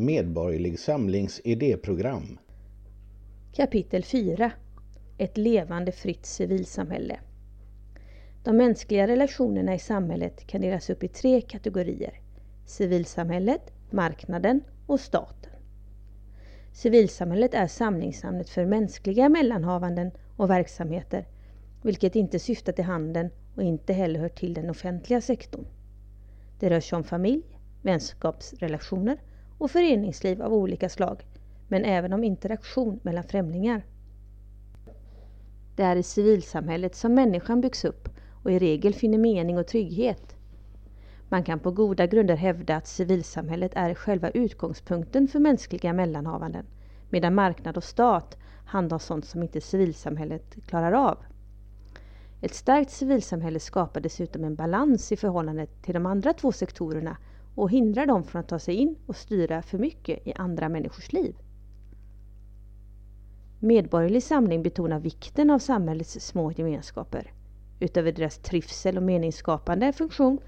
Medborgerlig Samlings idéprogram. Kapitel 4 Ett levande fritt civilsamhälle De mänskliga relationerna i samhället kan delas upp i tre kategorier. Civilsamhället, marknaden och staten. Civilsamhället är samlingsnamnet för mänskliga mellanhavanden och verksamheter, vilket inte syftar till handeln och inte heller hör till den offentliga sektorn. Det rör sig om familj, vänskapsrelationer och föreningsliv av olika slag, men även om interaktion mellan främlingar. Det är i civilsamhället som människan byggs upp och i regel finner mening och trygghet. Man kan på goda grunder hävda att civilsamhället är själva utgångspunkten för mänskliga mellanhavanden, medan marknad och stat handlar om sånt som inte civilsamhället klarar av. Ett starkt civilsamhälle skapar dessutom en balans i förhållande till de andra två sektorerna och hindrar dem från att ta sig in och styra för mycket i andra människors liv. Medborgerlig samling betonar vikten av samhällets små gemenskaper. Utöver deras trivsel och meningsskapande funktion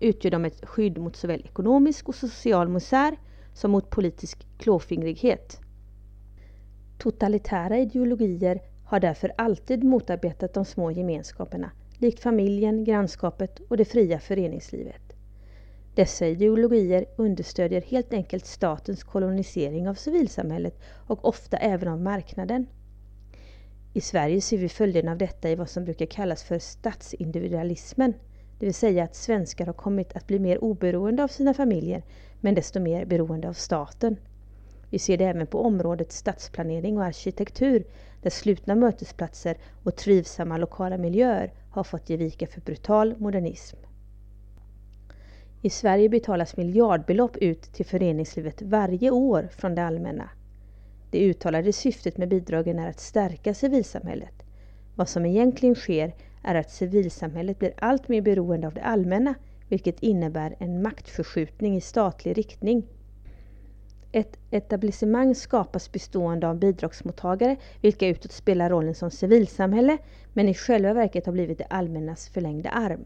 utgör de ett skydd mot såväl ekonomisk och social misär som mot politisk klåfingrighet. Totalitära ideologier har därför alltid motarbetat de små gemenskaperna, likt familjen, grannskapet och det fria föreningslivet. Dessa ideologier understödjer helt enkelt statens kolonisering av civilsamhället och ofta även av marknaden. I Sverige ser vi följderna av detta i vad som brukar kallas för statsindividualismen, det vill säga att svenskar har kommit att bli mer oberoende av sina familjer, men desto mer beroende av staten. Vi ser det även på området stadsplanering och arkitektur, där slutna mötesplatser och trivsamma lokala miljöer har fått ge vika för brutal modernism. I Sverige betalas miljardbelopp ut till föreningslivet varje år från det allmänna. Det uttalade syftet med bidragen är att stärka civilsamhället. Vad som egentligen sker är att civilsamhället blir allt mer beroende av det allmänna, vilket innebär en maktförskjutning i statlig riktning. Ett etablissemang skapas bestående av bidragsmottagare, vilka utåt spelar rollen som civilsamhälle, men i själva verket har blivit det allmännas förlängda arm.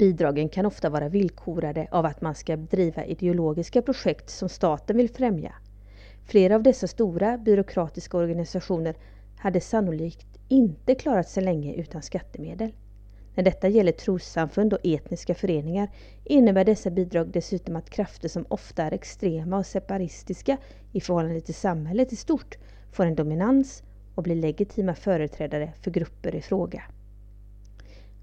Bidragen kan ofta vara villkorade av att man ska driva ideologiska projekt som staten vill främja. Flera av dessa stora byråkratiska organisationer hade sannolikt inte klarat sig länge utan skattemedel. När detta gäller trossamfund och etniska föreningar innebär dessa bidrag dessutom att krafter som ofta är extrema och separatistiska i förhållande till samhället i stort får en dominans och blir legitima företrädare för grupper i fråga.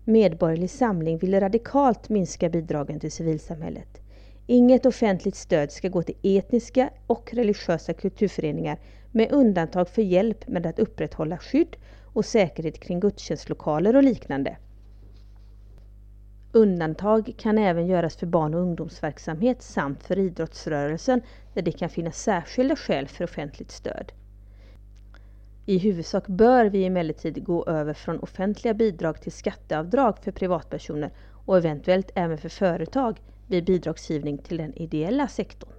Medborgerlig Samling vill radikalt minska bidragen till civilsamhället. Inget offentligt stöd ska gå till etniska och religiösa kulturföreningar med undantag för hjälp med att upprätthålla skydd och säkerhet kring gudstjänstlokaler och liknande. Undantag kan även göras för barn och ungdomsverksamhet samt för idrottsrörelsen där det kan finnas särskilda skäl för offentligt stöd. I huvudsak bör vi emellertid gå över från offentliga bidrag till skatteavdrag för privatpersoner och eventuellt även för företag vid bidragsgivning till den ideella sektorn.